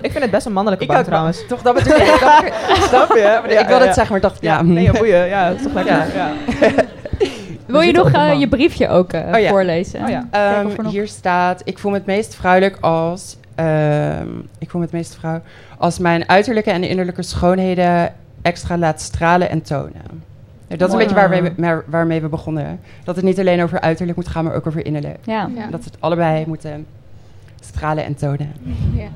Ik vind het best een mannelijke bank wel. trouwens. Toch, dat bedoel ik. Dat- Snap je? ik wilde het zeggen, maar ik dacht, ja. Nee, boeien. Ja, dat is toch lekker. Ja. Ja. Wil je nog eh, je briefje ook eh, Oh ja. voorlezen? Oh ja. Ehm, er nog- hier staat, ik voel me het meest vrouwelijk als... ehm, ik voel me het meest vrouw als mijn uiterlijke en innerlijke schoonheden extra laat stralen en tonen. Ja, dat is een beetje waar we, waar- waarmee we begonnen. Dat het niet alleen over uiterlijk moet gaan, maar ook over innerlijk. Ja. Ja. Dat het allebei moeten stralen en tonen. Ja.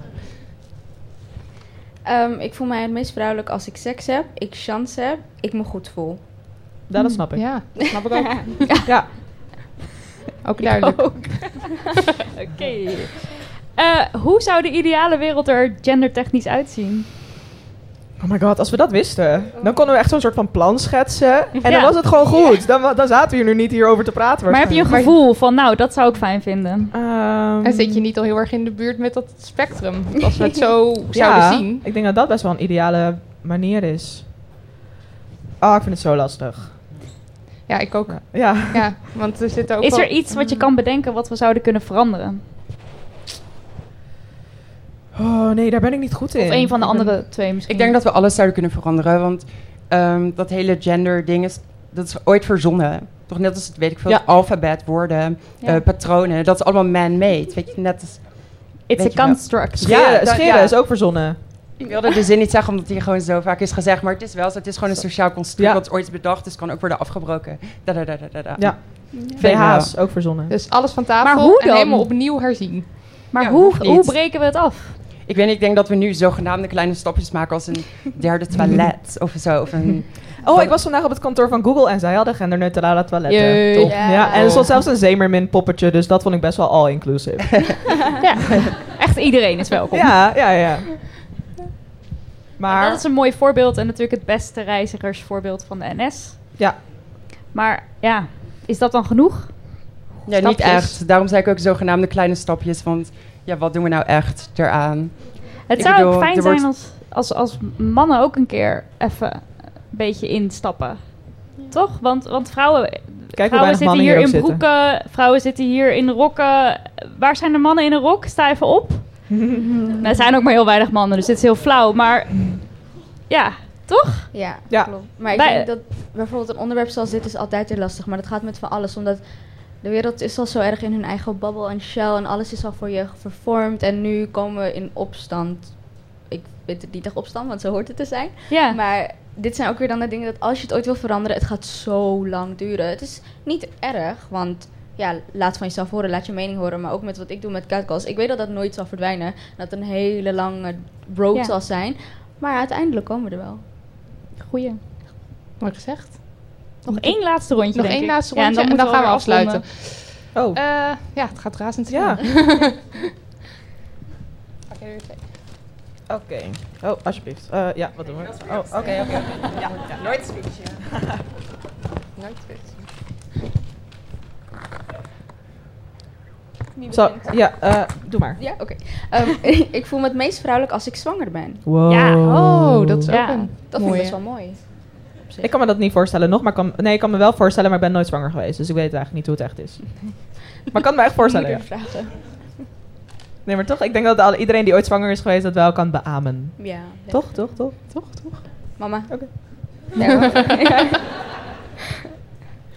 Ehm, ik voel mij het meest vrouwelijk als ik seks heb, ik chance heb, ik me goed voel. Ja, dat snap ik. Ja, dat snap ik ook. Ja. Ook duidelijk. Oké. Eh, hoe zou de ideale wereld er gendertechnisch uitzien? Oh my god, als we dat wisten, dan konden we echt zo'n soort van plan schetsen. En Ja. dan was het gewoon goed. Dan, dan zaten we hier nu niet hierover te praten. Maar heb je een gevoel van, nou, dat zou ik fijn vinden? Ehm, En zit je niet al heel erg in de buurt met dat spectrum? Als we het zo ja, zouden zien. ik denk dat dat best wel een ideale manier is. Oh, ik vind het zo lastig. Ja, ik ook. Ja. ja. Want er zitten ook Is er iets wat je kan bedenken wat we zouden kunnen veranderen? Oh nee, daar ben ik niet goed in. Of een van de andere twee misschien? Ik denk dat we alles zouden kunnen veranderen, want ehm, dat hele gender ding is, dat is ooit verzonnen. Toch net als het, weet ik veel, Ja. alfabet, woorden, Ja. eh, patronen, dat is allemaal man-made. Weet je, net als... It's a construct. Scheren, Ja, dat- scheren ja. is ook verzonnen. Ik wilde de zin niet zeggen omdat hij gewoon zo vaak is gezegd, maar het is wel zo. Het is gewoon een sociaal construct Ja. dat ooit is bedacht, dus kan ook worden afgebroken. Da, da, da, da, da, da. Ja, BH's ook verzonnen. Dus alles van tafel Maar hoe en helemaal opnieuw herzien. Maar Ja, hoe, hoe breken we het af? Ik weet niet, ik denk dat we nu zogenaamde kleine stapjes maken als een derde toilet of zo. Of een, Oh, ik was vandaag op het kantoor van Google en zij hadden genderneutrale toiletten. Jee. Top. Ja. Ja. en er stond zelfs een Zemermin poppetje, dus dat vond ik best wel all-inclusive. ja, echt iedereen is welkom. ja, ja, ja. Maar dat is een mooi voorbeeld en natuurlijk het beste reizigersvoorbeeld van de NS. ja. Maar ja, is dat dan genoeg? ja, niet echt. Daarom zei ik ook zogenaamde kleine stapjes, want ja, wat doen we nou echt eraan? Het Ik zou bedoel, ook fijn zijn wordt- als, als, als mannen ook een keer even een beetje instappen. Toch? Want, want vrouwen, Kijk vrouwen zitten hier hier in zitten. broeken, vrouwen zitten hier in rokken. Waar zijn de mannen in een rok? Sta even op. nou, er zijn ook maar heel weinig mannen, dus dit is heel flauw. Maar ja, toch? Ja, Ja. klopt. Maar ik Bij- denk dat bijvoorbeeld een onderwerp zoals dit is altijd heel lastig. Maar dat gaat met van alles. Omdat de wereld is al zo erg in hun eigen babbel en shell. En alles is al voor je vervormd. En nu komen we in opstand. Ik weet het niet echt opstand, want zo hoort het te zijn. Ja. Maar dit zijn ook weer dan de dingen dat als je het ooit wil veranderen, het gaat zo lang duren. Het is niet erg, want ja, laat van jezelf horen, laat je mening horen. Maar ook met wat ik doe met catcalls. Ik weet dat dat nooit zal verdwijnen. Dat het een hele lange road Ja. zal zijn. Maar uiteindelijk komen we er wel. Goeie. Mooi gezegd. Nog één laatste rondje, Nog denk één ik. laatste Ja, rondje en dan, gaan we afsluiten. afronden. Oh, Eh, ja, het gaat razendsnel. ja. Pak jij twee? Oké. Oh, alsjeblieft. Eh, ja, wat doen we? Oh, oké, oké. oké. Ja, ja. Nooit switchen. Nooit weten. Zo, ja, eh, doe maar. Ja, oké. Ehm, ik voel me het meest vrouwelijk als ik zwanger ben. Wow. Ja. Oh, dat is Ja. ook een Dat vind mooie. ik best wel mooi. Ik kan me dat niet voorstellen nog, maar kan, nee, ik kan me wel voorstellen, maar ik ben nooit zwanger geweest. Dus ik weet eigenlijk niet hoe het echt is. Maar ik kan me echt voorstellen, ja. Vragen. Nee, maar toch, ik denk dat iedereen die ooit zwanger is geweest dat wel kan beamen. Ja. ja. Toch, toch, toch? Toch, toch? Mama. Oké. Ja,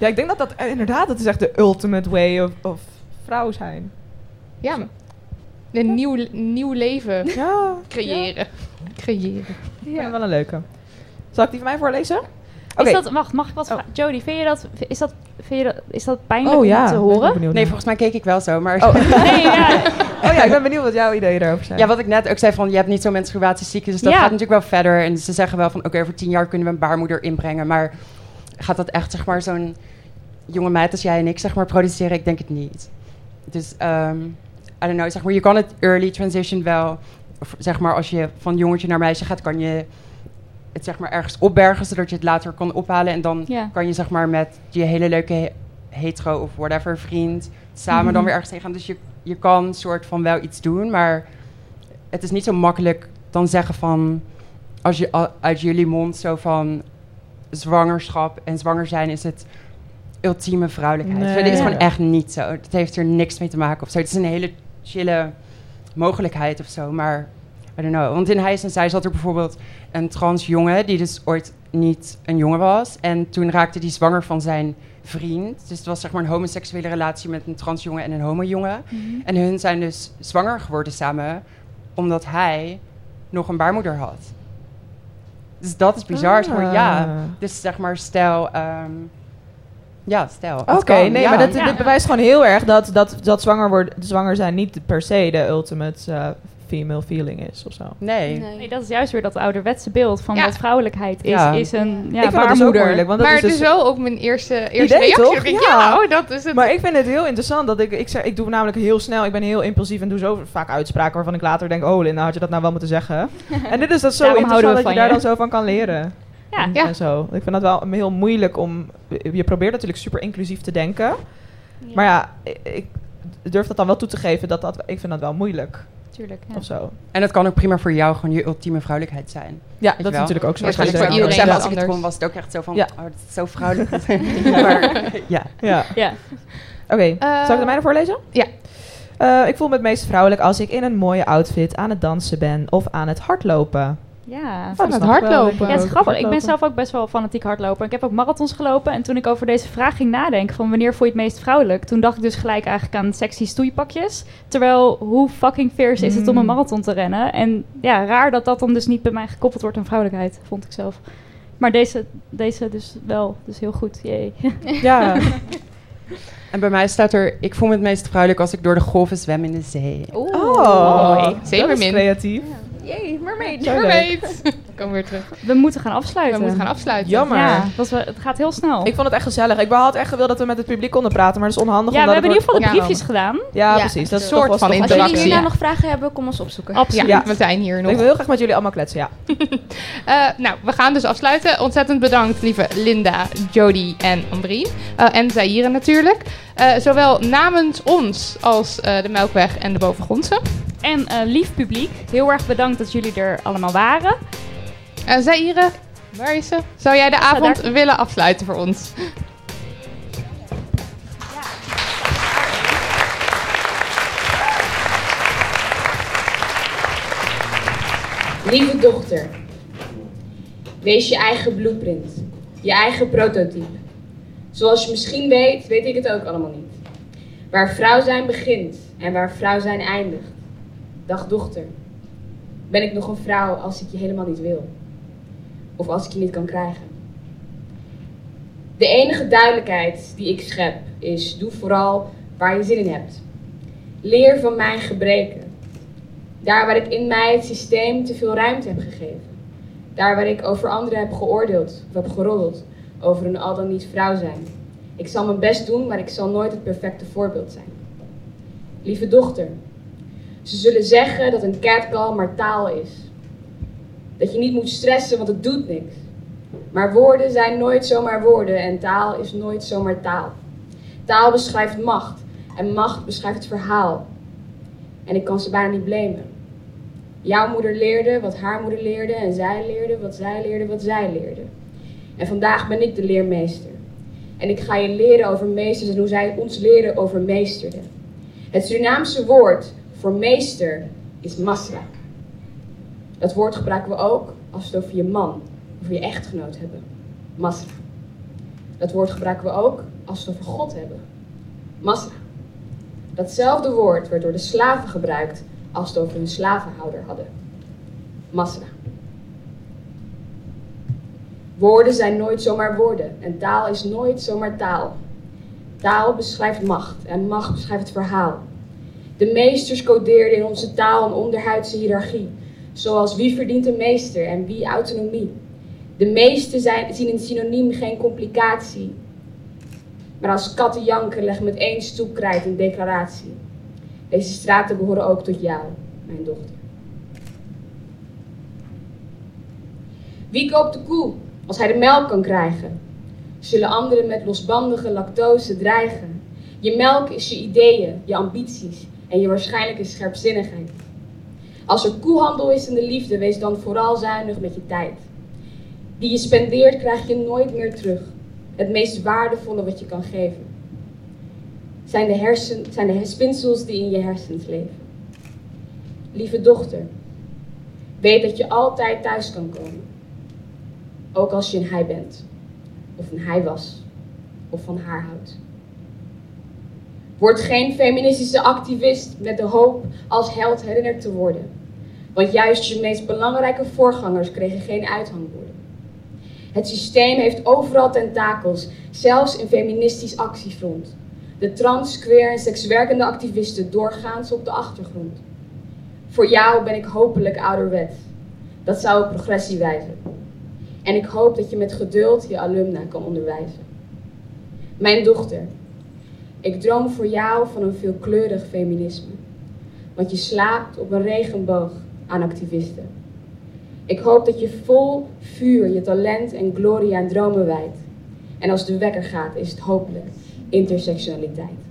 Ja, ik denk dat dat eh, inderdaad, dat is echt de ultimate way of, of vrouw zijn. Ja, een nieuw, nieuw leven Ja, creëren. Creëren. ja. wel een leuke. Zal ik die van mij voorlezen? Oké. Is dat, wacht, mag ik wat Oh. vragen? Jody, vind je dat, is dat, vind je dat, is dat pijnlijk Oh ja, om te horen? Nee, volgens mij keek ik wel zo. Maar Oh. Nee, ja. oh ja, ik ben benieuwd wat jouw ideeën daarover zijn. ja, wat ik net ook zei van, je hebt niet zo'n menstruatieziekte, dus dat Ja. gaat natuurlijk wel verder. En ze zeggen wel van, oké, over tien jaar kunnen we een baarmoeder inbrengen. Maar gaat dat echt, zeg maar, zo'n jonge meid als jij en ik, zeg maar, produceren? Ik denk het niet. Dus, ehm I don't know, zeg maar, je kan het early transition wel, of zeg maar, als je van jongetje naar meisje gaat, kan je het zeg maar ergens opbergen, zodat je het later kan ophalen. En dan Ja. kan je zeg maar met je hele leuke he- hetero of whatever vriend samen dan Mhm. weer ergens heen gaan. Dus je, je kan soort van wel iets doen, maar het is niet zo makkelijk dan zeggen van als je uit jullie mond zo van zwangerschap en zwanger zijn is het ultieme vrouwelijkheid. Nee. Dit is gewoon echt niet zo. Het heeft er niks mee te maken of zo. Het is een hele chille mogelijkheid of zo, maar I don't know. Want in Hij is en Zij zat er bijvoorbeeld een trans jongen die dus ooit niet een jongen was. En toen raakte hij zwanger van zijn vriend. Dus het was zeg maar een homoseksuele relatie met een trans jongen en een homo jongen. En hun zijn dus zwanger geworden samen, omdat hij nog een baarmoeder had. Dus dat is bizar. maar, ja. Ah. Dus zeg maar, stel. ehm, ja, stel. Oké, nee, ja. maar dat, dit bewijst gewoon heel erg dat, dat, dat zwanger, worden, zwanger zijn niet per se de ultimate eh, female feeling is of zo. Nee. Nee, dat is juist weer dat ouderwetse beeld van Ja. wat vrouwelijkheid is. Ja. Is een ja, ik vind dat dus moeilijk, want dat maar is het dus... is wel ook mijn eerste, eerste Idee, reactie. toch? Ik denk, Ja. ja, oh, dat is het. Maar ik vind het heel interessant dat ik, ik, zeg, ik doe namelijk heel snel, ik ben heel impulsief en doe zo vaak uitspraken waarvan ik later denk, oh Linda, had je dat nou wel moeten zeggen? en dit is dat zo interessant dat je daar dan zo van kan leren. Ja. Ja. En zo. Ik vind dat wel heel moeilijk om, je probeert natuurlijk super inclusief te denken, maar ja, ik, ik durf dat dan wel toe te geven dat dat, ik vind dat wel moeilijk Tuurlijk, ja. of zo. En het kan ook prima voor jou gewoon je ultieme vrouwelijkheid zijn. Ja, dat is natuurlijk ook zo. Waarschijnlijk voor iedereen wat als ik het was het ook echt zo van, Ja. oh, dat is zo vrouwelijk. maar, ja. Ja. Ja. Oké, Eh, zal ik de mijne voorlezen? ja. Eh, ik voel me het meest vrouwelijk als ik in een mooie outfit aan het dansen ben of aan het hardlopen. Ja. Van het hardlopen. Ja, het is grappig. Ik ben zelf ook best wel fanatiek hardloper. Ik heb ook marathons gelopen. En toen ik over deze vraag ging nadenken van wanneer voel je het meest vrouwelijk, toen dacht ik dus gelijk eigenlijk aan sexy stoeipakjes. Terwijl hoe fucking fierce is het om een Mm. marathon te rennen? En ja, raar dat dat dan dus niet bij mij gekoppeld wordt aan vrouwelijkheid, vond ik zelf. Maar deze, deze dus wel, dus heel goed. Jee. Ja, En bij mij staat er, ik voel me het meest vrouwelijk als ik door de golven zwem in de zee. Oh, is Zeemermin. creatief. Jee, mermaid. Zo leuk. Mermaid. Kom weer terug. We moeten gaan afsluiten. We moeten gaan afsluiten. Jammer. Ja, het gaat heel snel. Ik vond het echt gezellig. Ik had echt gewild dat we met het publiek konden praten, maar dat is onhandig. ja, we hebben in ieder geval de Ja. briefjes gedaan. Ja, Ja, precies. Dat is soort toch van wel Als jullie interactie. hierna Ja. nog vragen hebben, kom ons opzoeken. Absoluut. Ja, we zijn hier Ik nog. wil heel graag met jullie allemaal kletsen, ja. Eh, nou, we gaan dus afsluiten. Ontzettend bedankt, lieve Linda, Jody en Ambrien. Eh, en Zaire natuurlijk. Eh, zowel namens ons als eh, de Melkweg en de Bovengrondse. En eh, lief publiek, heel erg bedankt dat jullie er allemaal waren. Uh, Zaire, waar is ze? Zou jij de avond willen afsluiten voor ons? Lieve dochter, wees je eigen blueprint, je eigen prototype. Zoals je misschien weet, weet ik het ook allemaal niet. Waar vrouw zijn begint en waar vrouw zijn eindigt. Dag dochter, ben ik nog een vrouw als ik je helemaal niet wil? Of als ik je niet kan krijgen? De enige duidelijkheid die ik schep is, doe vooral waar je zin in hebt. Leer van mijn gebreken. Daar waar ik in mij het systeem te veel ruimte heb gegeven. Daar waar ik over anderen heb geoordeeld of heb geroddeld over een al dan niet vrouw zijn. Ik zal mijn best doen, maar ik zal nooit het perfecte voorbeeld zijn. Lieve dochter, ze zullen zeggen dat een catcall maar taal is. Dat je niet moet stressen, want het doet niks. Maar woorden zijn nooit zomaar woorden en taal is nooit zomaar taal. Taal beschrijft macht en macht beschrijft het verhaal. En ik kan ze bijna niet blamen. Jouw moeder leerde wat haar moeder leerde en zij leerde wat zij leerde wat zij leerde. En vandaag ben ik de leermeester. En ik ga je leren over meesters en hoe zij ons leren over meesterden. Het Surinaamse woord voor meester is masra. Dat woord gebruiken we ook als we het over je man, over je echtgenoot hebben. Masra. Dat woord gebruiken we ook als we het over God hebben. Masra. Datzelfde woord werd door de slaven gebruikt als het over hun slavenhouder hadden. Masra. Woorden zijn nooit zomaar woorden en taal is nooit zomaar taal. Taal beschrijft macht en macht beschrijft het verhaal. De meesters codeerden in onze taal een onderhuidse hiërarchie, zoals wie verdient een meester en wie autonomie. De meesten zijn, zien in synoniem geen complicatie, maar als katten janken leggen met één stoep krijt een declaratie. Deze straten behoren ook tot jou, mijn dochter. Wie koopt de koe als hij de melk kan krijgen? Zullen anderen met losbandige lactose dreigen? Je melk is je ideeën, je ambities en je waarschijnlijke scherpzinnigheid. Als er koehandel is in de liefde, wees dan vooral zuinig met je tijd. Die je spendeert, krijg je nooit meer terug. Het meest waardevolle wat je kan geven. Zijn de, hersen, zijn de spinsels die in je hersens leven. Lieve dochter, weet dat je altijd thuis kan komen. Ook als je een hij bent, of een hij was, of van haar houdt. Word geen feministische activist met de hoop als held herinnerd te worden. Want juist je meest belangrijke voorgangers kregen geen uithangborden. Het systeem heeft overal tentakels, zelfs in feministisch actiefront. De trans, queer en sekswerkende activisten doorgaans op de achtergrond. Voor jou ben ik hopelijk ouderwet. Dat zou op progressie wijzen. En ik hoop dat je met geduld je alumna kan onderwijzen. Mijn dochter, ik droom voor jou van een veelkleurig feminisme. Want je slaapt op een regenboog aan activisten. Ik hoop dat je vol vuur je talent en glorie aan dromen wijdt. En als de wekker gaat, is het hopelijk intersectionaliteit.